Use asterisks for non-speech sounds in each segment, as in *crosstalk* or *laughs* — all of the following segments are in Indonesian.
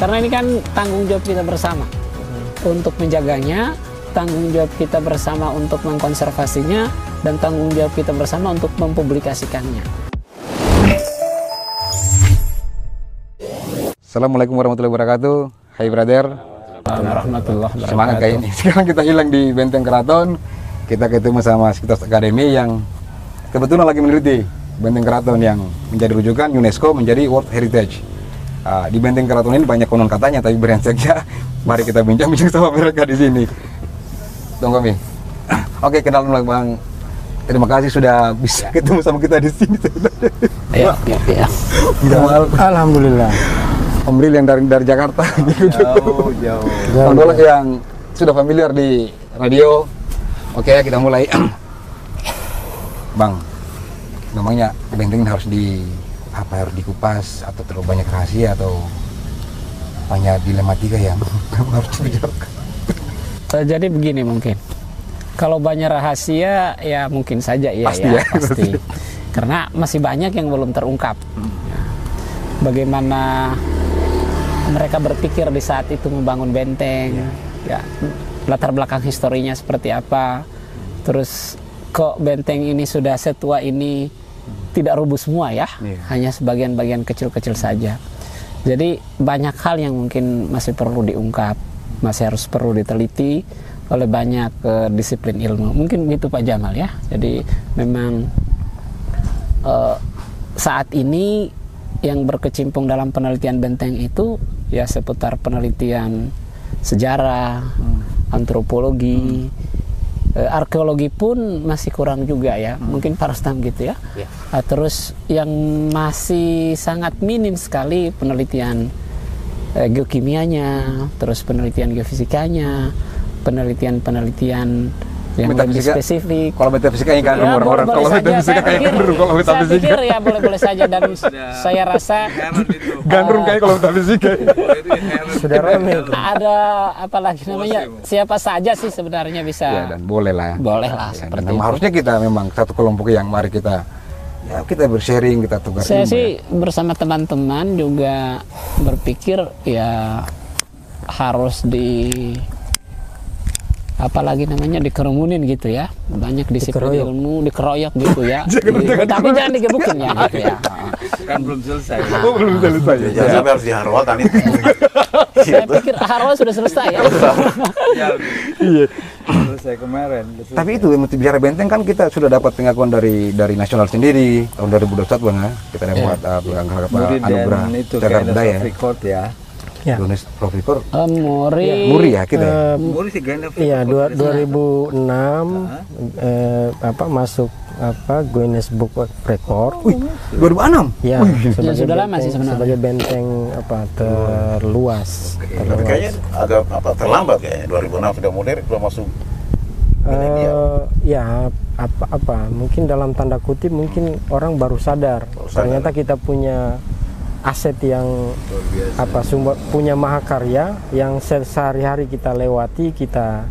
karena ini kan tanggung jawab kita bersama untuk menjaganya, tanggung jawab kita bersama untuk mengkonservasinya, dan tanggung jawab kita bersama untuk mempublikasikannya. Assalamualaikum warahmatullahi wabarakatuh. Hai brother, Warahmatullahi wabarakatuh. semangat kayak ini. *laughs* Sekarang kita hilang di Benteng Keraton. Kita ketemu sama Sekitar Academy yang kebetulan lagi meneliti Benteng Keraton yang menjadi rujukan UNESCO menjadi World Heritage. Ah, di Benteng Keraton ini banyak konon katanya, tapi berengsek ya. *laughs* Mari kita bincang-bincang sama mereka di sini. Dong kami. *coughs* Oke, kenalan dulu, Bang. Terima kasih sudah bisa ketemu sama kita di sini. *laughs* Ya, ya, ya. Jamal, Alhamdulillah. Om Ril yang dari dari Jakarta. jauh jauh Bang Dolak yang sudah familiar di radio. Oke, kita mulai. *coughs* Bang, namanya benteng harus di apa harus dikupas atau terlalu banyak rahasia atau banyak dilematika yang *laughs* harus dibicarakan. Eh, Jadi begini mungkin. Kalau banyak rahasia ya mungkin saja ya Pasti ya, ya, pasti. *laughs* Karena masih banyak yang belum terungkap. Ya. Bagaimana mereka berpikir di saat itu membangun benteng, ya latar belakang historinya seperti apa. Terus kok benteng ini sudah setua ini tidak rubuh semua ya, Iya. hanya sebagian-bagian kecil-kecil saja. Jadi banyak hal yang mungkin masih perlu diungkap, masih harus perlu diteliti oleh banyak eh, disiplin ilmu. Mungkin begitu Pak Jamal ya. Jadi memang eh, saat ini yang berkecimpung dalam penelitian benteng itu ya seputar penelitian sejarah, antropologi, eh, arkeologi pun masih kurang juga ya. Mungkin Parastam gitu ya. Ah, terus yang masih sangat minim sekali penelitian eh, geokimianya, terus penelitian geofisikanya, penelitian-penelitian yang lebih Metafisika? spesifik. Kalau metafisika yang kan Ya, orang-orang kalau metafisika Saya kayak gandrung kalau Saya metafisika. pikir ya boleh-boleh saja dan *laughs* saya rasa *laughs* Gandrung kayak kalau metafisika. Sudah rame itu. ada apalagi namanya siapa saja sih sebenarnya bisa ya dan boleh lah. boleh lah Ya, seperti itu. harusnya kita memang satu kelompok yang mari kita ya kita bersharing, kita tukar Saya ilmu, sih ya. bersama teman-teman juga berpikir ya harus di apalagi namanya dikerumunin gitu ya banyak disiplin Dikeroyok. ilmu dikeroyok gitu ya *laughs* Jangan- jangan tapi jangan digebukin ya gitu ya *laughs* kan belum selesai Oh, belum selesai. ya? Jangan sampai harus diharwakan itu. *laughs* saya pikir Harwa sudah selesai ya ya Iya. selesai kemarin selesai. Tapi itu yang bicara benteng kan kita sudah dapat pengakuan dari dari nasional sendiri tahun 2021 bang ya. Kita dapat uh, apa, Muri anugerah itu cagar budaya. record ya Ya. Indonesia Profikor Eh, Muri Muri ya kita. ya? Eh, Muri sih Iya, dua- 2006 eh, apa masuk apa Guinness Book of Record. Wih, 2006. Ya, Ya, sudah lama sih sebenarnya. sebagai benteng apa terluas. Tapi terluas. kayaknya agak apa terlambat kayaknya 2006 sudah modern sudah masuk Eh, ya apa apa mungkin dalam tanda kutip mungkin orang baru sadar, sadar. ternyata kita punya aset yang apa sumber punya mahakarya yang se- sehari-hari kita lewati kita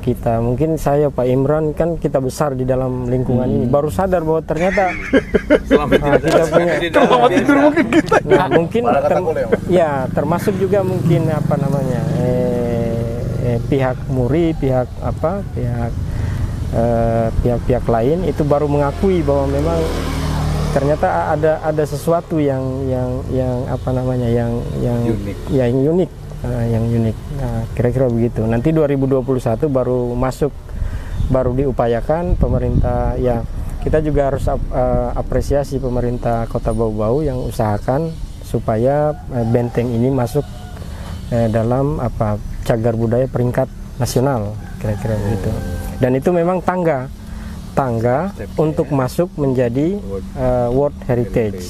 kita mungkin saya Pak Imran kan kita besar di dalam lingkungan ini. Baru sadar bahwa ternyata *laughs* nah, kita punya selama tidur mungkin kita. Nah, mungkin ter- boleh, ya termasuk juga mungkin apa namanya eh, eh, pihak muri pihak apa pihak eh, pihak-pihak lain itu baru mengakui bahwa memang ternyata ada ada sesuatu yang yang yang apa namanya yang yang Unik. yang unik. Eh, yang unik. Nah, kira-kira begitu. Nanti 2021 baru masuk baru diupayakan pemerintah. Ya kita juga harus ap- eh, apresiasi pemerintah Kota Bau-Bau yang usahakan supaya eh, benteng ini masuk eh, dalam apa cagar budaya peringkat nasional kira-kira begitu. Dan itu memang tangga tangga untuk masuk menjadi eh, World Heritage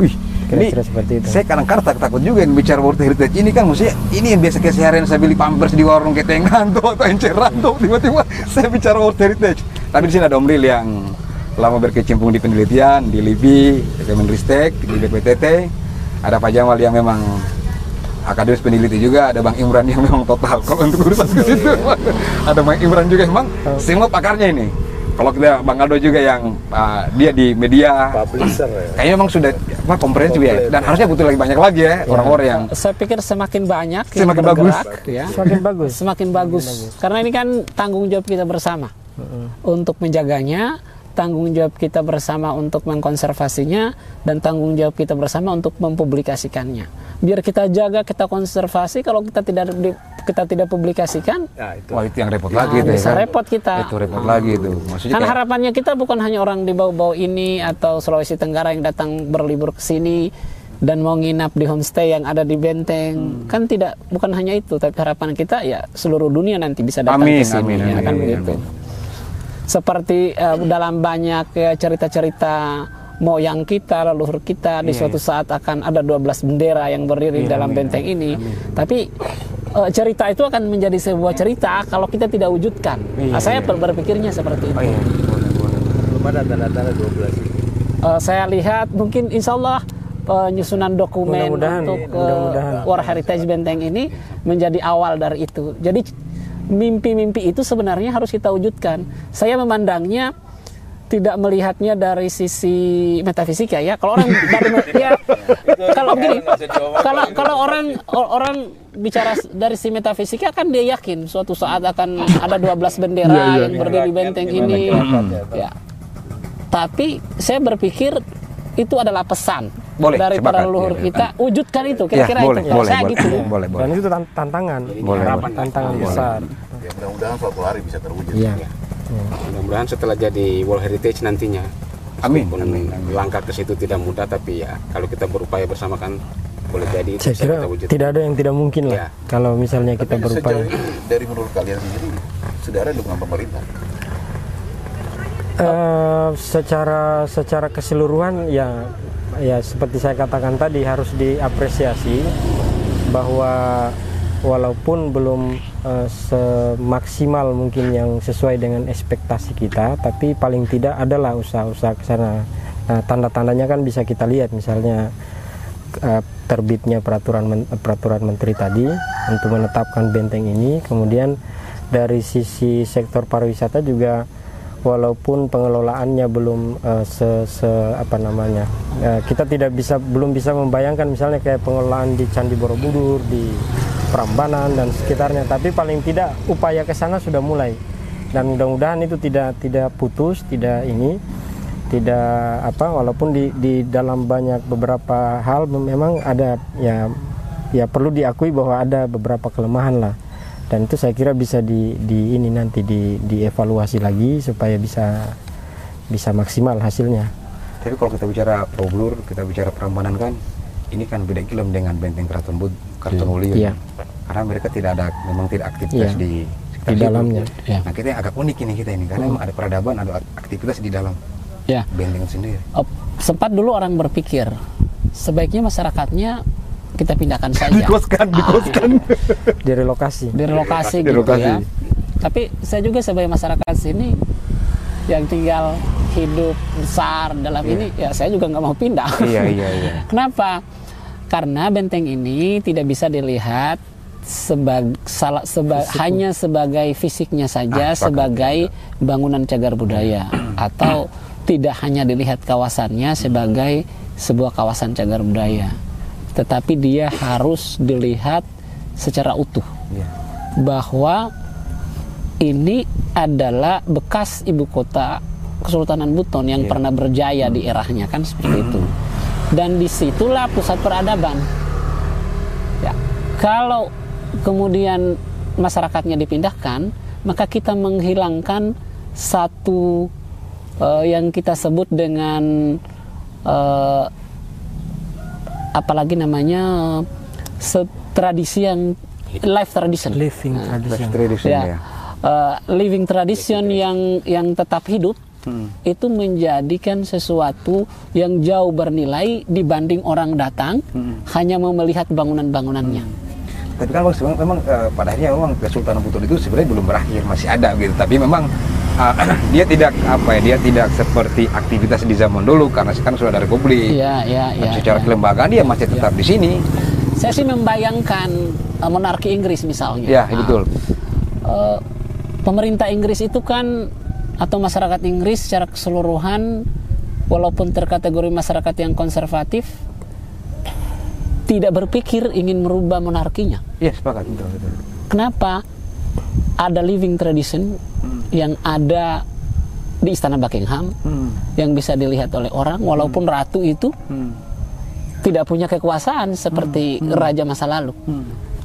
Wih, ini kira-kira seperti itu saya kadang-kadang tak- takut juga yang bicara World Heritage ini kan maksudnya ini yang biasa keseharian saya beli pampers di warung ketengan tuh atau enceran tuh tiba-tiba saya bicara World Heritage. Tapi di sini ada Om Lil yang lama berkecimpung di penelitian di LIPI, di Kemenristek, di BPTT. Ada Pak Jamal yang memang akademis peneliti juga, ada Bang Imran yang memang total kalau untuk urusan ke situ. ada Bang Imran juga memang semua pakarnya ini. Kalau kita Bang Aldo juga yang uh, dia di media Publisher ya. kayaknya memang sudah apa komprehensif ya dan harusnya butuh lagi banyak lagi ya orang-orang yang Saya pikir semakin banyak yang Semakin bagus. ya. Semakin bagus. Semakin bagus. Karena ini kan tanggung jawab kita bersama untuk menjaganya, tanggung jawab kita bersama untuk mengkonservasinya, dan tanggung jawab kita bersama untuk mempublikasikannya. Biar kita jaga, kita konservasi. Kalau kita tidak di- kita tidak publikasikan, Nah, itu. wah itu yang repot nah, lagi itu ya bisa kan? repot kita. itu repot lagi itu maksudnya Kan kayak- harapannya kita bukan hanya orang di bawah-bawah ini atau Sulawesi Tenggara yang datang berlibur ke sini dan mau nginap di homestay yang ada di Benteng. Hmm. Kan tidak bukan hanya itu, tapi harapan kita ya seluruh dunia nanti bisa datang Amin, ke sini. amin, ya amin, kan amin, begitu. amin. Seperti eh, dalam banyak ya, cerita-cerita moyang kita, leluhur kita Iya, di suatu saat akan ada 12 bendera yang berdiri dalam benteng ini. Tapi eh, cerita itu akan menjadi sebuah cerita kalau kita tidak wujudkan. Iya, Nah, saya ber- berpikirnya seperti itu. oh iya boleh boleh Belum ada tanda-tanda 12 itu. Eh, saya lihat mungkin insya Allah penyusunan dokumen Mudah-mudahan, untuk iya, eh, mudah-mudahan. World Heritage Benteng ini menjadi awal dari itu. Jadi mimpi-mimpi itu sebenarnya harus kita wujudkan. Saya memandangnya tidak melihatnya dari sisi metafisika ya. Kalau orang *laughs* baru ya kalau begini, kalau kalau orang orang bicara dari si metafisika kan dia yakin suatu saat akan ada 12 bendera yang berdiri di benteng ini. Ya. Tapi saya berpikir itu adalah pesan Boleh, dari sepakat. para leluhur Iya, kita. Wujudkan itu ya kira-kira boleh itu. boleh saya boleh gitu. boleh boleh Dan itu tan- tantangan. Boleh, Tantangan besar. Ya, mudah-mudahan suatu hari bisa terwujud. Iya. Mudah-mudahan setelah jadi World Heritage nantinya. Amin, amin, amin. Langkah ke situ tidak mudah tapi ya kalau kita berupaya bersama kan boleh jadi itu Saya kira kita tidak ada yang tidak mungkin lah Ya. kalau misalnya kita Tapi berupaya. sejauh ini dari menurut kalian sendiri sudah ada dukungan pemerintah. Eh, secara secara keseluruhan ya ya seperti saya katakan tadi harus diapresiasi bahwa walaupun belum eh, semaksimal mungkin yang sesuai dengan ekspektasi kita tapi paling tidak adalah usaha-usaha ke sana. Nah, tanda-tandanya kan bisa kita lihat misalnya eh, terbitnya peraturan peraturan menteri tadi untuk menetapkan benteng ini kemudian dari sisi sektor pariwisata juga walaupun pengelolaannya belum eh, se, se- apa namanya kita tidak bisa belum bisa membayangkan misalnya kayak pengelolaan di Candi Borobudur di Prambanan dan sekitarnya. Tapi paling tidak upaya ke sana sudah mulai. Dan mudah-mudahan itu tidak tidak putus tidak ini tidak apa walaupun di di dalam banyak beberapa hal memang ada ya ya perlu diakui bahwa ada beberapa kelemahan lah. Dan itu saya kira bisa di, di ini nanti di dievaluasi lagi supaya bisa bisa maksimal hasilnya. Tapi kalau kita bicara Borobudur, kita bicara Prambanan kan, ini kan beda film dengan benteng Keraton Bud, Keraton Ulio. Iya. Karena mereka tidak ada, memang tidak aktivitas Iya. di Di dalamnya, iya. Nah kita yang agak unik ini kita ini, karena memang ada peradaban, ada aktivitas di dalam Ya. benteng sendiri. Eh, sempat dulu orang berpikir sebaiknya masyarakatnya kita pindahkan saja. Dikoskan, dikoskan. *laughs* direlokasi direlokasi gitu Direlokasi. ya. Tapi saya juga sebagai masyarakat sini yang tinggal hidup besar dalam ini ya saya juga nggak mau pindah. iya, iya, iya. *laughs* Kenapa? Karena benteng ini tidak bisa dilihat sebagai salah seba- hanya sebagai fisiknya saja Ah, sebagai bangunan cagar budaya. Atau tidak hanya dilihat kawasannya sebagai sebuah kawasan cagar budaya. Tetapi dia harus dilihat secara utuh. Iya. bahwa ini adalah bekas ibu kota Kesultanan Buton yang pernah berjaya di eranya kan seperti itu. Dan di situlah pusat peradaban. Ya, kalau kemudian masyarakatnya dipindahkan, maka kita menghilangkan satu eh, yang kita sebut dengan eh, apalagi namanya tradisi yang life tradition. living Nah, tradition Tradition ya, ya. eh, living tradition yang yang tetap hidup itu menjadikan sesuatu yang jauh bernilai dibanding orang datang hanya mau melihat bangunan-bangunannya. Tapi kan memang, memang, eh, pada akhirnya memang Kesultanan Buton itu sebenarnya belum berakhir, masih ada gitu. Tapi memang eh, *clears throat* dia tidak apa ya, dia tidak seperti aktivitas di zaman dulu karena sekarang sudah ada republik. Iya, iya, iya. secara iya. kelembagaan dia masih tetap di sini. Saya sih membayangkan eh, monarki Inggris misalnya. Ya, Nah, betul. eh, pemerintah Inggris itu kan atau masyarakat Inggris secara keseluruhan walaupun terkategori masyarakat yang konservatif tidak berpikir ingin merubah monarkinya. Iya sepakat. Betul betul. Kenapa? Ada living tradition yang ada di istana Buckingham yang bisa dilihat oleh orang walaupun ratu itu tidak punya kekuasaan seperti raja masa lalu.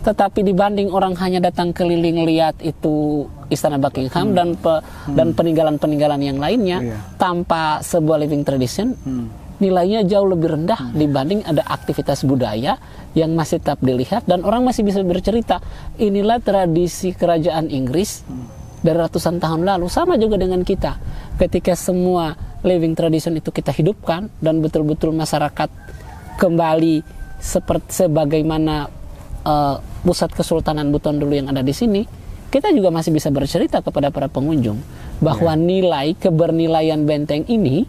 Tetapi dibanding orang hanya datang keliling lihat itu istana Buckingham dan pe- dan peninggalan-peninggalan yang lainnya Iya. tanpa sebuah living tradition nilainya jauh lebih rendah dibanding ada aktivitas budaya yang masih tetap dilihat dan orang masih bisa bercerita. Inilah tradisi kerajaan Inggris dari ratusan tahun lalu. Sama juga dengan kita. Ketika semua living tradition itu kita hidupkan dan betul-betul masyarakat kembali seperti sebagaimana eh, pusat kesultanan Buton dulu yang ada di sini kita juga masih bisa bercerita kepada para pengunjung bahwa nilai kebernilaian benteng ini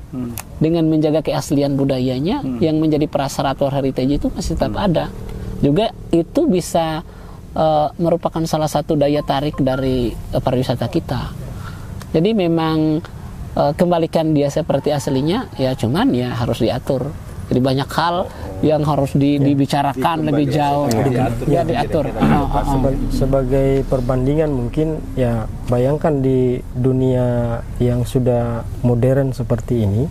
dengan menjaga keaslian budayanya yang menjadi prasyarat World heritage itu masih tetap ada. Juga itu bisa eh, merupakan salah satu daya tarik dari eh, pariwisata kita. Jadi memang eh, kembalikan dia seperti aslinya ya cuman ya harus diatur jadi banyak hal yang harus di- dibicarakan lebih jauh. Ya diatur. Oh, oh, oh. Seba- sebagai perbandingan mungkin ya bayangkan di dunia yang sudah modern seperti ini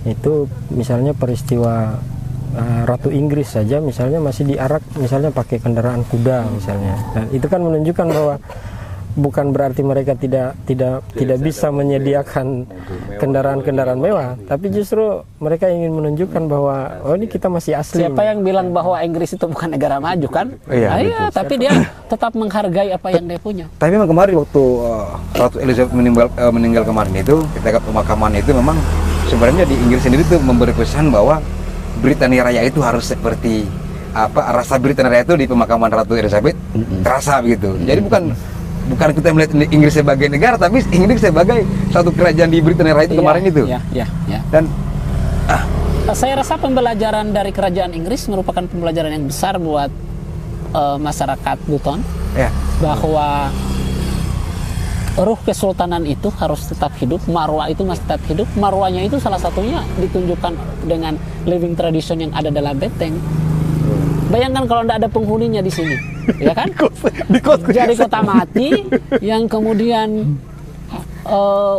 itu misalnya peristiwa uh, Ratu Inggris saja misalnya masih diarak misalnya pakai kendaraan kuda misalnya. Dan itu kan menunjukkan bahwa bukan berarti mereka tidak tidak tidak bisa menyediakan kendaraan-kendaraan mewah tapi justru mereka ingin menunjukkan bahwa oh ini kita masih asli Siapa yang bilang bahwa Inggris itu bukan negara maju kan? Iya, Ah, betul. tapi dia tetap menghargai apa yang dia punya. Tapi memang kemarin waktu uh, Ratu Elizabeth meninggal, uh, meninggal kemarin itu, ketika pemakaman itu memang sebenarnya di Inggris sendiri itu memberi pesan bahwa Britania Raya itu harus seperti apa rasa Britania Raya itu di pemakaman Ratu Elizabeth terasa begitu. Jadi bukan bukan kita melihat Inggris sebagai negara, tapi Inggris sebagai satu kerajaan di Britania Raya itu kemarin Iya, itu. Ya, ya, ya. Dan Saya rasa pembelajaran dari kerajaan Inggris merupakan pembelajaran yang besar buat eh, masyarakat Buton ya bahwa ruh kesultanan itu harus tetap hidup, marwah itu masih tetap hidup. Marwahnya itu salah satunya ditunjukkan dengan living tradition yang ada dalam benteng. Bayangkan kalau tidak ada penghuninya di sini, ya kan? Jadi kota mati yang kemudian eh,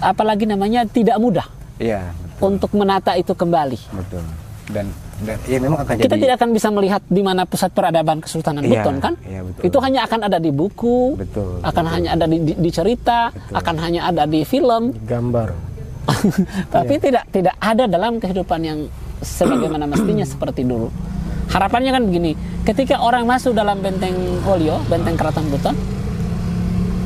apalagi namanya tidak mudah iya untuk menata itu kembali. betul. Dan dan ya memang akan Kita jadi tidak akan bisa melihat di mana pusat peradaban Kesultanan Iya, Buton kan? iya, betul. Itu hanya akan ada di buku, Betul, akan hanya ada di, di, di cerita, akan hanya ada di film, gambar *laughs* tapi tidak tidak ada dalam kehidupan yang sebagaimana mestinya seperti dulu. Harapannya kan begini, ketika orang masuk dalam benteng Wolio, benteng Keraton Buton,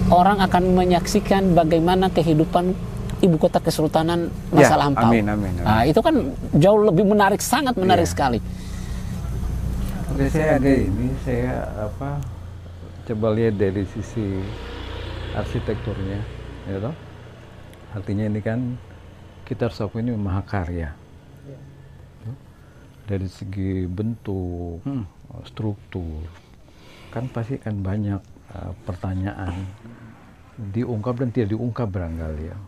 orang akan menyaksikan bagaimana kehidupan ibu kota kesultanan masa Ya, lampau. amin, amin, amin. Nah, itu kan jauh lebih menarik, sangat menarik Iya. sekali. Oke, saya ada ini, saya apa coba lihat dari sisi arsitekturnya, ya toh. Artinya ini kan kita harus ini mahakarya. Dari segi bentuk, struktur, kan pasti kan banyak uh, pertanyaan diungkap dan tidak diungkap barangkali ya.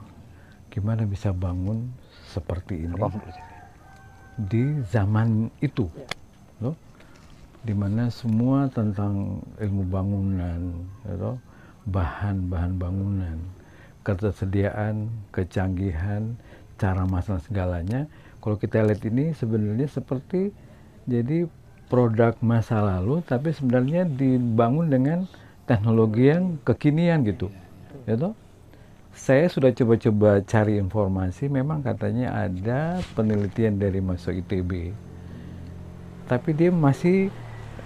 Gimana bisa bangun seperti ini di zaman itu, loh? di mana semua tentang ilmu bangunan, ya bahan-bahan bangunan, ketersediaan, kecanggihan, cara masalah segalanya. Kalau kita lihat ini sebenarnya seperti jadi produk masa lalu, tapi sebenarnya dibangun dengan teknologi yang kekinian gitu, ya toh. Saya sudah coba-coba cari informasi, memang katanya ada penelitian dari masuk ITB, tapi dia masih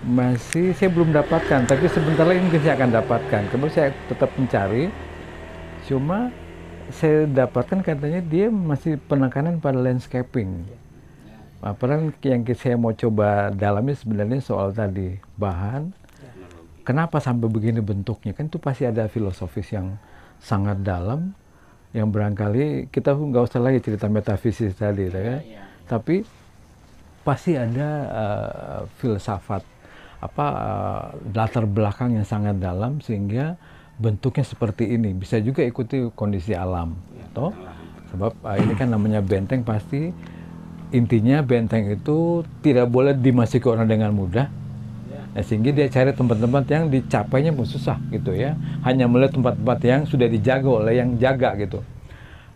masih saya belum dapatkan. Tapi sebentar lagi mungkin saya akan dapatkan. Kemudian saya tetap mencari. Cuma saya dapatkan katanya dia masih penekanan pada landscaping. Padahal yang saya mau coba dalami sebenarnya soal tadi bahan. Kenapa sampai begini bentuknya? Kan itu pasti ada filosofis yang sangat dalam yang barangkali kita nggak usah lagi cerita metafisis tadi ya kan? tapi pasti ada uh, filsafat apa uh, latar belakang yang sangat dalam sehingga bentuknya seperti ini. Bisa juga ikuti kondisi alam, toh. Sebab ah, ini kan namanya benteng pasti intinya benteng itu tidak boleh dimasuki orang dengan mudah. Nah, sehingga dia cari tempat-tempat yang dicapainya pun susah gitu ya. Hanya melihat tempat-tempat yang sudah dijaga oleh yang jaga gitu.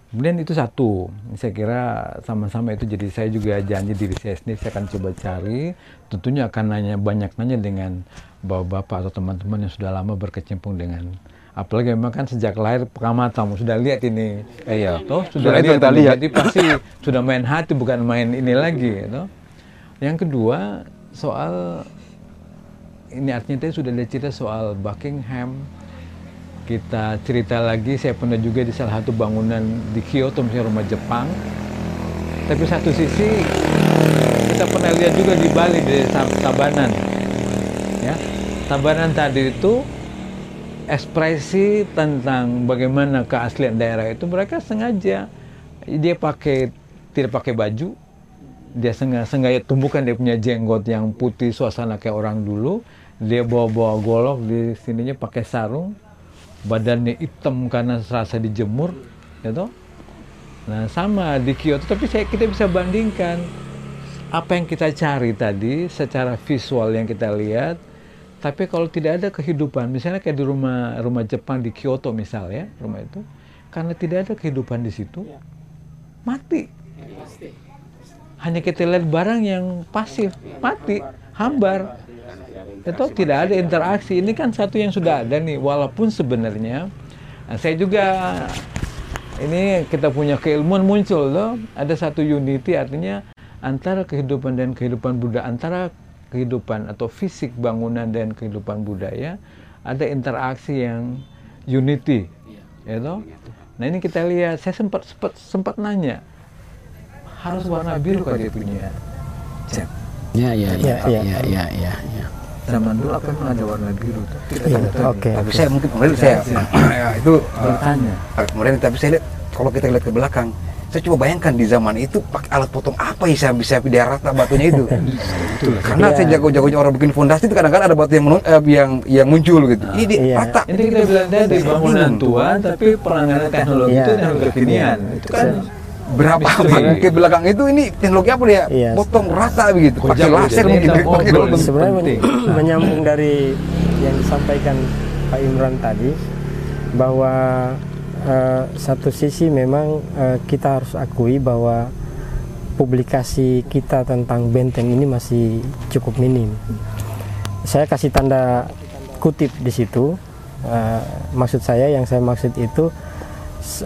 Kemudian itu satu, saya kira sama-sama itu jadi saya juga janji diri saya sendiri saya akan coba cari. Tentunya akan nanya banyak nanya dengan bapak-bapak atau teman-teman yang sudah lama berkecimpung dengan apalagi memang kan sejak lahir pengamatan sudah lihat ini Iya. toh sudah Sudah lihat, kita lihat. jadi pasti *laughs* sudah main hati bukan main ini lagi toh. yang kedua soal ini artinya tadi sudah lihat cerita soal Buckingham kita cerita lagi saya pernah juga di salah satu bangunan di Kyoto misalnya rumah Jepang tapi satu sisi kita pernah lihat juga di Bali di Tabanan ya Tabanan tadi itu ekspresi tentang bagaimana keaslian daerah itu mereka sengaja. Dia pakai tidak pakai baju. Dia sengaja, sengaja tumbuhkan dia punya jenggot yang putih suasana kayak orang dulu. Dia bawa-bawa golok di sininya pakai sarung. Badannya hitam karena serasa dijemur gitu nah sama di Kyoto tapi saya kita bisa bandingkan. Apa yang kita cari tadi secara visual yang kita lihat tapi kalau tidak ada kehidupan misalnya kayak di rumah rumah Jepang di Kyoto misal ya rumah itu karena tidak ada kehidupan di situ mati. Hanya kita lihat barang yang pasif mati hambar. Itu tidak ada interaksi. Ini kan satu yang sudah ada nih walaupun sebenarnya nah, saya juga ini kita punya keilmuan muncul loh. Ada satu unity artinya antara kehidupan dan kehidupan budaya antara kehidupan atau fisik bangunan dan kehidupan budaya ada interaksi yang unity ya toh? nah ini kita lihat saya sempat sempat sempat nanya harus warna biru kalau dia punya? cat Ya, ya, ya, Ya, ya, ya. ya, ya, ya. zaman dulu apa memang ada warna biru? Tuh kita Iya, tidak tahu oke. Tapi saya mungkin kemarin saya *clears throat* ya, itu uh, bertanya kemudian tapi saya lihat kalau kita lihat ke belakang saya coba bayangkan di zaman itu pakai alat potong apa ya bisa bisa dia rata batunya itu? *laughs* Karena saya jago-jagonya orang bikin fondasi itu kadang-kadang ada batu yang menun- eh, yang yang muncul gitu. Ini dia Iya. rata. Ini kita bilang tadi bangunan tua tapi penanganan teknologi Iya. itu teknologi kekinian itu kan berapa abad ke belakang itu ini teknologi apa dia? Iya. potong rata begitu. Pakai laser mungkin. Ini pakai sebenarnya men- *clears throat* menyambung dari yang disampaikan Pak Imran tadi bahwa eh, satu sisi memang eh, kita harus akui bahwa publikasi kita tentang benteng ini masih cukup minim. Saya kasih tanda kutip di situ. Eh, maksud saya yang saya maksud itu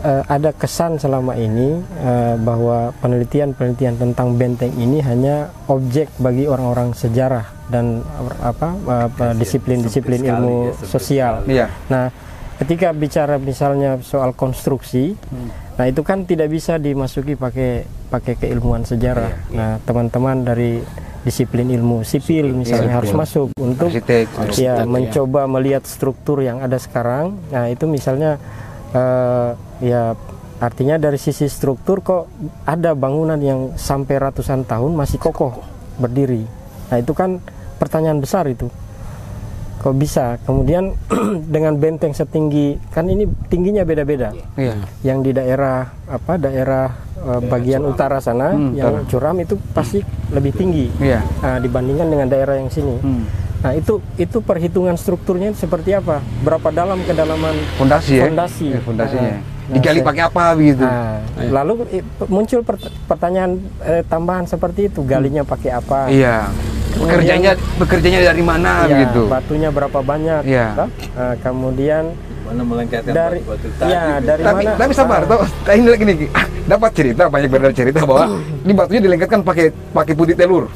eh, ada kesan selama ini eh, bahwa penelitian-penelitian tentang benteng ini hanya objek bagi orang-orang sejarah dan apa apa, disiplin-disiplin sekali ilmu ya, sosial. iya Nah, ketika bicara misalnya soal konstruksi, nah itu kan tidak bisa dimasuki pakai pakai keilmuan sejarah. Nah, teman-teman dari disiplin ilmu sipil misalnya harus masuk untuk arsitek ya mencoba melihat struktur yang ada sekarang. Nah, itu misalnya eh, ya artinya dari sisi struktur kok ada bangunan yang sampai ratusan tahun masih kokoh berdiri. Nah, itu kan pertanyaan besar itu. Kok bisa? Kemudian *clears throat* dengan benteng setinggi kan ini tingginya beda-beda. iya Yang di daerah apa daerah eh, bagian utara sana Hmm, yang curam itu pasti lebih tinggi iya Nah, dibandingkan dengan daerah yang sini. Hmm. Nah, itu itu perhitungan strukturnya seperti apa? Berapa dalam kedalaman fondasi ya Fondasi. Iya, fondasinya Nah, digali saya- pakai apa begitu Nah, lalu i- muncul pert- pertanyaan eh, tambahan seperti itu, galinya pakai apa? iya bekerjanya bekerjanya dari mana Ya, gitu batunya berapa banyak? Iya. toh? Nah, kemudian mana melengketkan dari batu-batu ya dari tapi mana? tapi sabar Ah, tuh nah, ini lagi nih ah, dapat cerita banyak beredar cerita bahwa ini batunya dilengketkan pakai pakai putih telur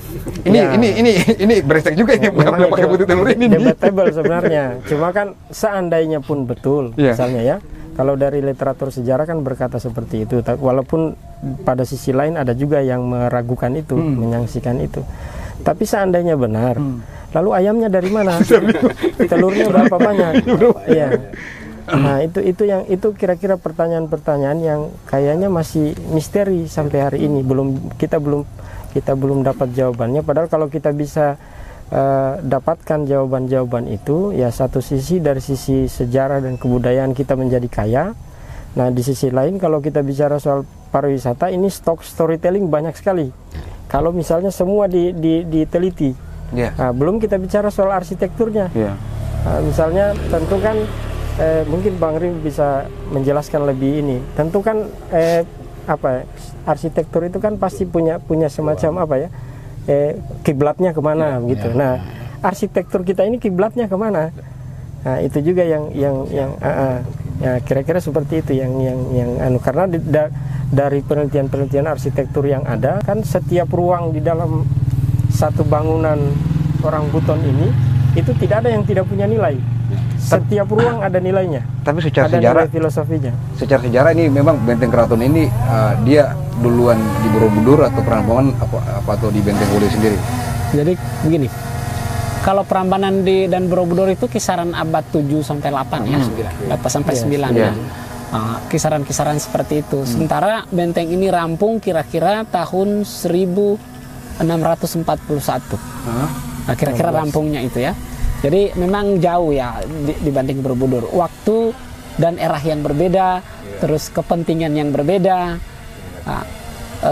ini Ya. ini ini ini brengsek juga ini memang pakai putih telur ini nih. debatable sebenarnya. Cuma kan seandainya pun betul, Iya. misalnya ya, kalau dari literatur sejarah kan berkata seperti itu. Walaupun pada sisi lain ada juga yang meragukan itu, Hmm. menyangsikan itu. Tapi seandainya benar, lalu ayamnya dari mana? *laughs* Telurnya berapa banyak? Iya. Nah itu itu yang itu kira-kira pertanyaan-pertanyaan yang kayaknya masih misteri sampai hari ini belum kita belum kita belum dapat jawabannya. Padahal kalau kita bisa eh, dapatkan jawaban-jawaban itu ya satu sisi dari sisi sejarah dan kebudayaan kita menjadi kaya nah di sisi lain kalau kita bicara soal pariwisata ini stok storytelling banyak sekali kalau misalnya semua di, di- diteliti Iya. Nah, belum kita bicara soal arsitekturnya Iya. Nah, misalnya tentu kan eh, mungkin Bang Rim bisa menjelaskan lebih ini. Tentu kan eh, apa ya, arsitektur itu kan pasti punya punya semacam apa ya eh, kiblatnya ke mana gitu. Nah arsitektur kita ini kiblatnya ke mana? Nah itu juga yang yang yang ah, ah. Ya kira-kira seperti itu yang yang yang anu karena di- da- dari penelitian-penelitian arsitektur yang ada kan setiap ruang di dalam satu bangunan orang buton ini itu tidak ada yang tidak punya nilai. Setiap ruang ada nilainya. Tapi secara ada sejarah nilai filosofinya. secara sejarah ini memang benteng keraton ini uh, dia duluan di Borobudur atau Prambanan apa, apa atau di benteng Uli sendiri. Jadi begini, kalau Prambanan di dan Borobudur itu kisaran abad 7 sampai 8 ya, 8 sampai 9 Iya. ya. Ah, kisaran-kisaran seperti itu. Sementara benteng ini rampung kira-kira tahun 1641. Nah, kira-kira rampungnya itu ya. Jadi memang jauh ya di- dibanding Borobudur. Waktu dan era yang berbeda, terus kepentingan yang berbeda. Nah,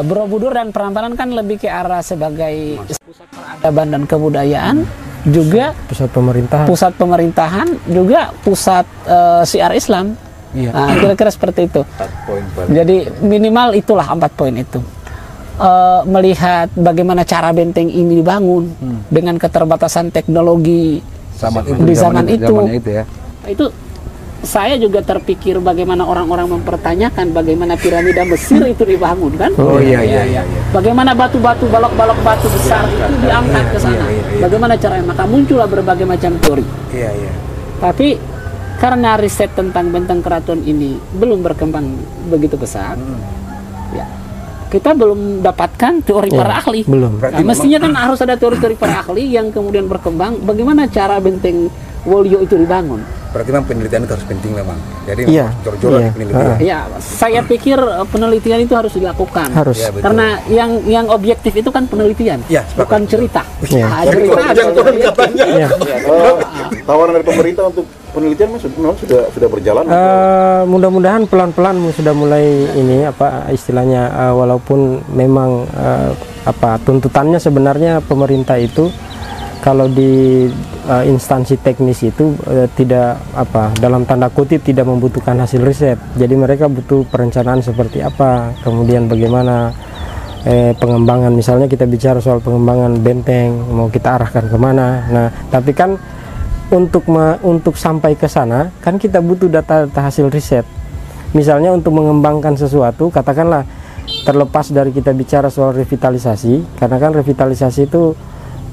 Borobudur dan Prambanan kan lebih ke arah sebagai pusat peradaban dan kebudayaan, juga Pusat pemerintahan. pusat pemerintahan, juga pusat eh, siar Islam. Nah, kira-kira seperti itu. poin Jadi minimal itulah empat poin itu. Eh, melihat bagaimana cara benteng ini dibangun dengan keterbatasan teknologi Zaman itu, Di zaman itu. zamannya itu ya. itu saya juga terpikir bagaimana orang-orang mempertanyakan bagaimana piramida Mesir itu dibangun kan? Oh iya iya iya. Bagaimana batu-batu balok-balok batu besar itu diangkat ke sana? Bagaimana caranya? Maka muncullah berbagai macam teori. Iya iya. Tapi karena riset tentang benteng keraton ini belum berkembang begitu besar, ya kita belum dapatkan teori Ya, para ahli. belum. Nah, mestinya kan harus ada teori-teori para ahli yang kemudian berkembang. Bagaimana cara benteng Wolio itu dibangun? Berarti memang penelitian itu harus penting memang. Jadi Iya, jor-joran iya. penelitian. Ya, saya pikir eh, penelitian itu harus dilakukan. Harus. Iya, betul. Karena yang yang objektif itu kan penelitian, Ya, sepakat. bukan cerita. Iya. Ah, cerita ada. Ya. Oh, tawaran dari pemerintah untuk penelitian memang sudah, sudah sudah berjalan. Eh, mudah-mudahan pelan-pelan sudah mulai ini apa istilahnya eh, walaupun memang eh, apa tuntutannya sebenarnya pemerintah itu kalau di eh, instansi teknis itu eh, tidak apa dalam tanda kutip tidak membutuhkan hasil riset. Jadi mereka butuh perencanaan seperti apa kemudian bagaimana eh, pengembangan. Misalnya kita bicara soal pengembangan benteng mau kita arahkan ke mana. Nah tapi kan untuk me- untuk sampai ke sana kan kita butuh data-data hasil riset. Misalnya untuk mengembangkan sesuatu katakanlah terlepas dari kita bicara soal revitalisasi karena kan revitalisasi itu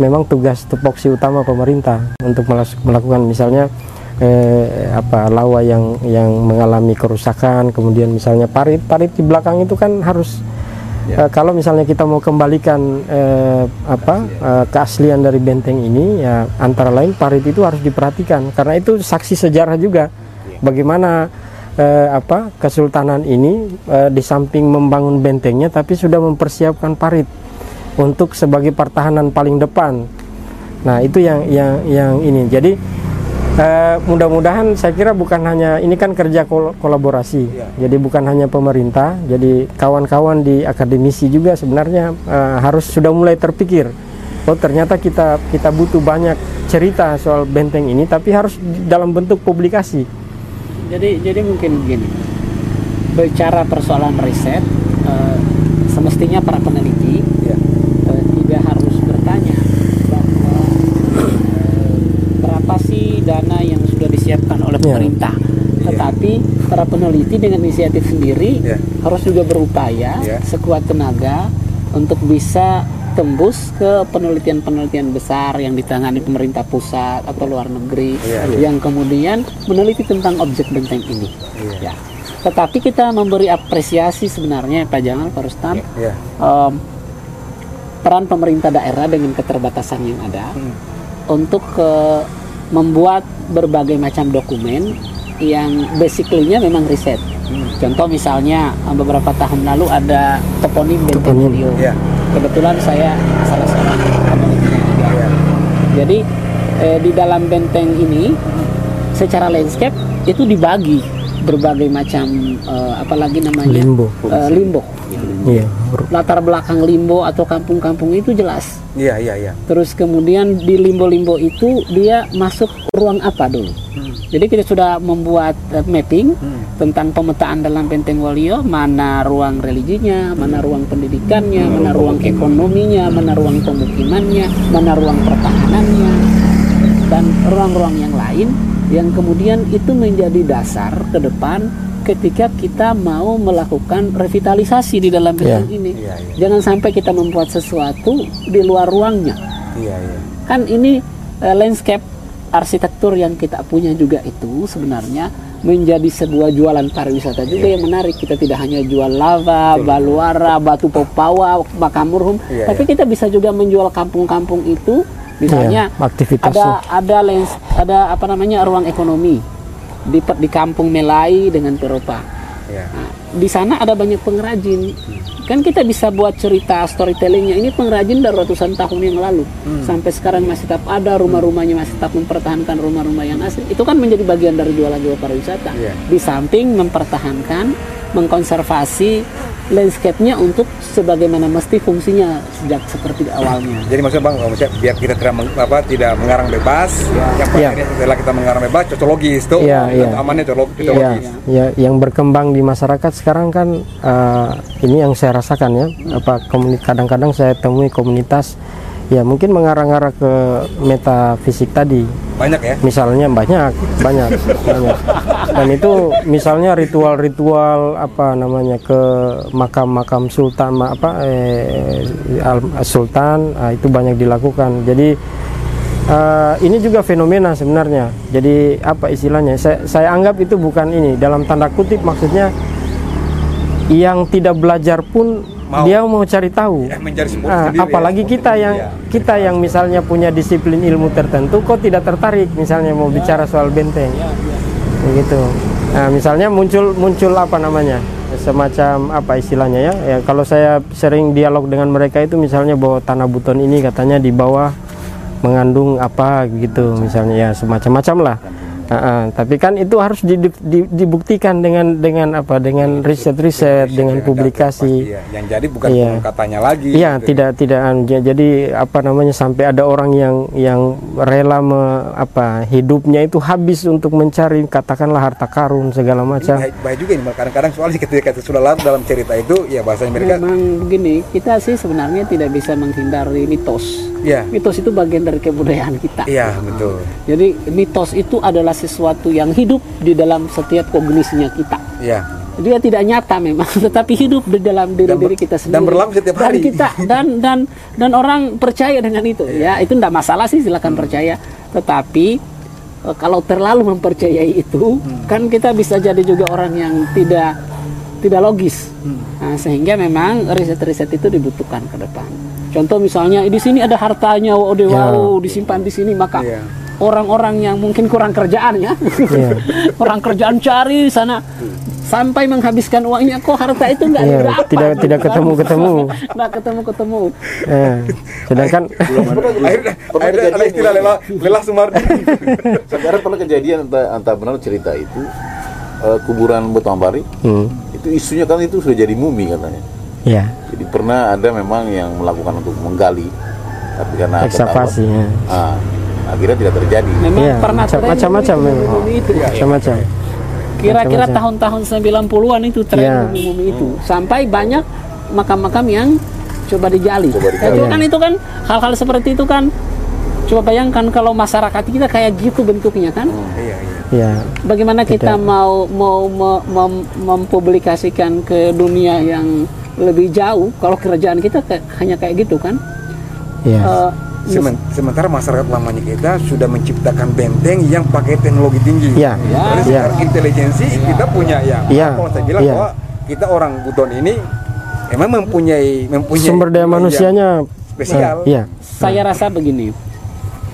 memang tugas tupoksi utama pemerintah untuk melakukan misalnya eh, apa lawa yang yang mengalami kerusakan kemudian misalnya parit parit di belakang itu kan harus Eh, kalau misalnya kita mau kembalikan eh, apa eh, keaslian dari benteng ini ya antara lain parit itu harus diperhatikan. Karena itu saksi sejarah juga. Bagaimana eh, apa kesultanan ini eh, di samping membangun bentengnya tapi sudah mempersiapkan parit untuk sebagai pertahanan paling depan. Nah, itu yang yang yang ini. Jadi eh, mudah-mudahan saya kira bukan hanya ini kan kerja kol- kolaborasi. Jadi bukan hanya pemerintah, jadi kawan-kawan di akademisi juga sebenarnya eh, harus sudah mulai terpikir. Oh, ternyata kita kita butuh banyak cerita soal benteng ini tapi harus dalam bentuk publikasi. Jadi jadi mungkin begini. Bicara persoalan riset, eh, semestinya para peneliti Iya. eh, tidak harus bertanya bahwa eh, berapa sih dana yang sudah disiapkan oleh Iya. pemerintah. Tetapi para peneliti dengan inisiatif sendiri Iya. harus juga berupaya Iya. sekuat tenaga untuk bisa tembus ke penelitian-penelitian besar yang ditangani pemerintah pusat atau luar negeri Iya, yang kemudian meneliti tentang objek benteng ini. Iya. Ya. Tetapi kita memberi apresiasi sebenarnya Pak Jamal, Pak Rustam, Iya. em, peran pemerintah daerah dengan keterbatasan yang ada untuk eh, membuat berbagai macam dokumen yang basically-nya memang riset. Contoh misalnya eh, beberapa tahun lalu ada toponim Benteng. Iya. Kebetulan saya salah seorang. Jadi eh, di dalam benteng ini secara landscape itu dibagi berbagai macam eh, apalagi namanya Limbo. Eh, limbo. Iya. Latar belakang limbo atau kampung-kampung itu jelas. Iya, iya, iya. Terus kemudian di limbo-limbo itu dia masuk ruang apa dulu. Jadi kita sudah membuat eh, mapping tentang pemetaan dalam Benteng Walio, mana ruang religinya, mana ruang pendidikannya, mana ruang ekonominya, mana ruang pemukimannya, mana ruang pertahanannya, dan ruang-ruang yang lain yang kemudian itu menjadi dasar ke depan ketika kita mau melakukan revitalisasi di dalam benteng ini. Iya, iya. Jangan sampai kita membuat sesuatu di luar ruangnya Iya, iya. kan ini eh, landscape arsitektur yang kita punya juga itu sebenarnya menjadi sebuah jualan pariwisata juga Iya. yang menarik kita tidak hanya jual lava, baluara, batu popawa, makamurhum, Iya, tapi kita bisa juga menjual kampung-kampung itu misalnya Iya, aktivitasnya. ada ada lens ada apa namanya ruang ekonomi di di kampung Melai dengan Peropa. Iya. Di sana ada banyak pengrajin. Kan kita bisa buat cerita storytellingnya. Ini pengrajin dari ratusan tahun yang lalu. Sampai sekarang masih tetap ada rumah-rumahnya masih tetap mempertahankan rumah-rumah yang asli. Itu kan menjadi bagian dari jualan jual pariwisata. Iya. Di samping mempertahankan, mengkonservasi landscape-nya untuk sebagaimana mesti fungsinya sejak seperti di awalnya. Jadi maksudnya bang, maksudnya biar kita tidak meng- apa tidak mengarang bebas, yang Iya. pada setelah kita mengarang bebas, cocologis tuh, Iya, iya. amannya cocolo- Ya, cocologis. ya, yang berkembang di masyarakat sekarang kan eh, ini yang saya rasakan ya. Apa kadang-kadang saya temui komunitas ya mungkin mengarah-arah ke metafisik tadi. Banyak ya. Misalnya banyak, banyak, banyak. Dan itu misalnya ritual-ritual apa namanya ke makam-makam sultan apa eh, al- sultan ah, itu banyak dilakukan. Jadi eh, ini juga fenomena sebenarnya. Jadi apa istilahnya? Saya, saya anggap itu bukan ini dalam tanda kutip maksudnya yang tidak belajar pun Mau. dia mau cari tahu. Ya, mencari sebuah Ah, ya. apalagi kita yang Iya. kita yang misalnya punya disiplin ilmu tertentu kok tidak tertarik misalnya mau bicara soal benteng begitu nah misalnya muncul muncul apa namanya semacam apa istilahnya ya, ya kalau saya sering dialog dengan mereka itu misalnya bahwa tanah buton ini katanya di bawah mengandung apa gitu misalnya ya semacam-macam lah Ah. tapi kan itu harus di- di- dibuktikan dengan dengan apa dengan riset-riset dengan publikasi Iya, yang jadi bukan Iya. katanya lagi. Iya, gitu. tidak tidak j- jadi apa namanya sampai ada orang yang yang rela me, apa hidupnya itu habis untuk mencari katakanlah harta karun segala macam. Baik, baik juga ini, kadang-kadang soalnya ketika itu sudah larut dalam cerita itu, ya bahasanya mereka, Memang begini, kita sih sebenarnya tidak bisa menghindari mitos. iya, Mitos itu bagian dari kebudayaan kita. iya betul, Jadi mitos itu adalah sesuatu yang hidup di dalam setiap kognisinya kita. iya, Dia tidak nyata memang, *laughs* tetapi hidup di dalam diri Dan ber- diri kita dan sendiri. berlaku setiap Dan hari. kita *laughs* dan dan dan orang percaya dengan itu. Iya. Ya, itu tidak masalah sih silakan percaya. Tetapi eh, kalau terlalu mempercayai itu, Hmm. kan kita bisa jadi juga orang yang tidak tidak logis. Hmm. Nah, sehingga memang riset-riset itu dibutuhkan ke depan. Contoh misalnya di sini ada hartanya, wow, Ya. wow, disimpan di sini, maka Iya. Orang-orang yang mungkin kurang kerjaan ya, Iya. *laughs* kurang kerjaan cari di sana. Sampai menghabiskan uangnya kok harta itu nggak Iya, didapat? tidak- tidak kan? ketemu-ketemu. *laughs* nggak ketemu ketemu Eh, sedangkan akhirnya, Pernah akhirnya ada kejadian istilah lelah, lelah Sumardi, *laughs* Sekarang pernah kejadian entah benar cerita itu eh, kuburan Betambari hmm, itu isunya kan itu sudah jadi mumi katanya. ya Jadi pernah ada memang yang melakukan untuk menggali, tapi karena ekskavasi ya. ah, akhirnya tidak terjadi. memang Iya, pernah macam- tren macam-macam memang. Macam-macam. kira-kira Macam-macam. tahun-tahun 90-an itu tren Iya. mumi itu sampai banyak makam-makam yang coba digali. Coba Ya, digali. itu kan itu kan hal-hal seperti itu kan coba bayangkan kalau masyarakat kita kayak gitu bentuknya kan iya, iya, Ya, bagaimana kita Tidak. mau mau me- mem- mempublikasikan ke dunia yang lebih jauh kalau kerajaan kita kayak- hanya kayak gitu kan ya. Eh, Semen- sementara masyarakat lamanya kita sudah menciptakan benteng yang pakai teknologi tinggi. Ya, Dari ya. secara intelijensi kita punya ya. Ya, Kalau saya bilang ya. bahwa kita orang Buton ini emang mempunyai mempunyai Sumber daya manusianya spesial. Iya. saya rasa begini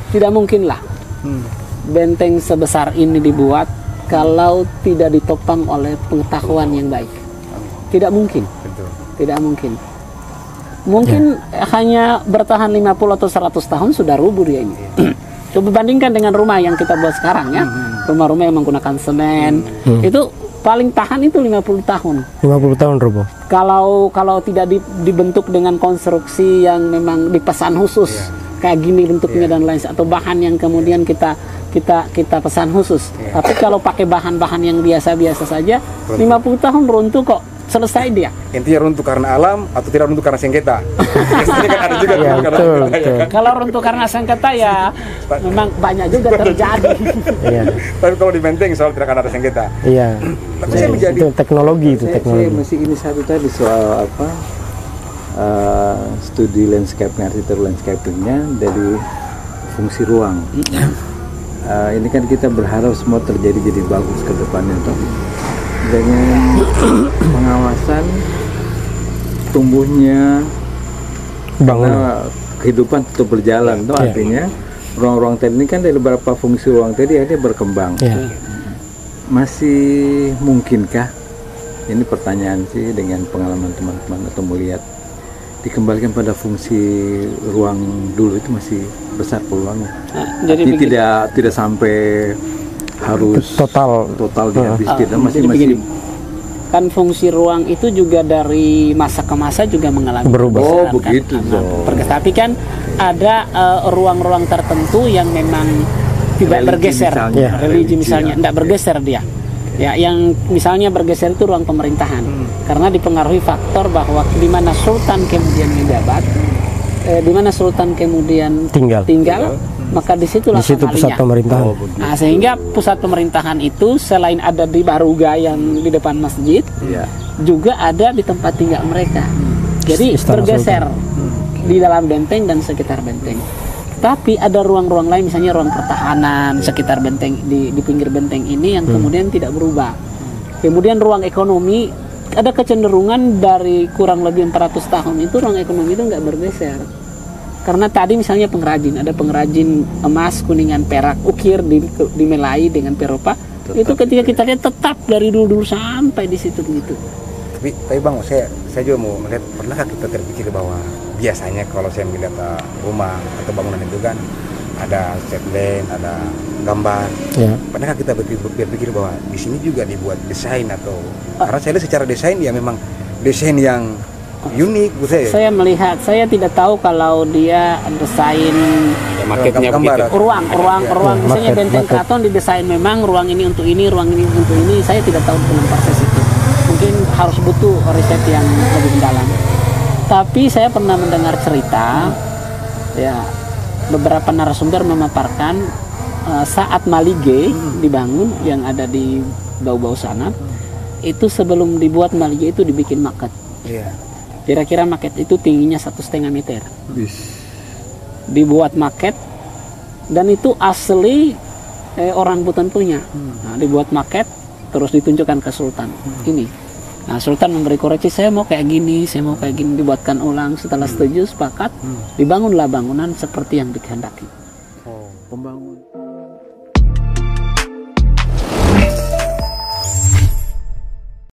tidak mungkinlah Hmm. benteng sebesar ini dibuat kalau tidak ditopang oleh pengetahuan yang baik tidak mungkin Betul. tidak mungkin mungkin hanya bertahan 50 atau 100 tahun sudah rubuh dia ini. *clears throat* Coba bandingkan dengan rumah yang kita buat sekarang ya. Rumah-rumah yang menggunakan semen itu paling tahan itu 50 tahun. 50 tahun roboh. Kalau kalau tidak di- dibentuk dengan konstruksi yang memang dipesan khusus kayak gini bentuknya dan lain atau bahan yang kemudian kita kita kita pesan khusus. Tapi kalau pakai bahan-bahan yang biasa-biasa saja 50 tahun runtuh kok selesai dia. Intinya runtuh karena alam atau tidak runtuh karena sengketa. *laughs* Biasanya kan ada juga Iya, runtuh karena betul, sengketa, ya betul. kan? Kalau runtuh karena sengketa ya memang banyak juga terjadi. *laughs* Iya. Tapi kalau di Menteng soal tidak akan ada sengketa. Iya. *clears throat* Tapi saya menjadi Itu teknologi itu saya, saya teknologi. masih ini satu tadi soal apa eh, studi landscape arsitektur landscapingnya dari fungsi ruang. Eh, ini kan kita berharap semua terjadi jadi bagus ke depannya toh. Dengan pengawasan tumbuhnya Bangunan. karena kehidupan tetap berjalan toh Iya. artinya ruang-ruang tadi ini kan dari beberapa fungsi ruang tadi akhirnya berkembang Iya. masih mungkinkah ini pertanyaan sih dengan pengalaman teman-teman atau melihat dikembalikan pada fungsi ruang dulu itu masih besar peluangnya Nah, jadi tidak tidak sampai harus Total. total dihabis Ah, tidak masih jadi masih begini. kan fungsi ruang itu juga dari masa ke masa juga mengalami Berubah. Oh, kan? begitu, Zon. perges- tapi kan ada eh, ruang-ruang tertentu yang memang tidak Religi bergeser misalnya. Ya. religi Religi, misalnya ya. tidak bergeser dia ya yang misalnya bergeser itu ruang pemerintahan karena dipengaruhi faktor bahwa di mana sultan kemudian menjabat eh, di mana sultan kemudian Tinggal. tinggal maka di situ Di situ pusat pemerintahan. Oh. Nah, sehingga pusat pemerintahan itu selain ada di Baruga yang di depan masjid, Iya. juga ada di tempat tinggal mereka. Jadi Istana bergeser di dalam benteng dan sekitar benteng. Tapi ada ruang-ruang lain, misalnya ruang pertahanan sekitar benteng di, di pinggir benteng ini yang kemudian tidak berubah. Kemudian ruang ekonomi ada kecenderungan dari kurang lebih 400 tahun itu ruang ekonomi itu nggak bergeser. Karena tadi misalnya pengrajin, ada pengrajin emas, kuningan, perak, ukir di, dimelai dengan peropa. itu ketika kita lihat tetap dari dulu-dulu sampai di situ begitu. Tapi, tapi bang, saya saya juga mau melihat pernahkah kita terpikir bahwa biasanya kalau saya melihat uh, rumah atau bangunan itu kan ada setline, ada gambar. Ya. Pernahkah kita berpikir, berpikir bahwa di sini juga dibuat desain atau karena saya lihat secara desain ya memang desain yang unik saya. Saya melihat, saya tidak tahu kalau dia desain Ya, marketnya Gambar. begitu. ruang, ruang, ruang. Misalnya market, benteng market. keraton didesain memang ruang ini untuk ini, ruang ini untuk ini. Saya tidak tahu dengan persis itu. Mungkin harus butuh riset yang lebih mendalam. Tapi saya pernah mendengar cerita, ya beberapa narasumber memaparkan eh, saat Malige dibangun yang ada di bau-bau sana, itu sebelum dibuat Malige itu dibikin maket. Iya. Kira-kira maket itu tingginya satu setengah meter. Bis. Dibuat maket dan itu asli eh, orang Buton punya. Nah, dibuat maket terus ditunjukkan ke Sultan. Ini. Nah, Sultan memberi koreksi, saya mau kayak gini, saya mau kayak gini, dibuatkan ulang. Setelah setuju, sepakat, dibangunlah bangunan seperti yang dikehendaki. Pembangun.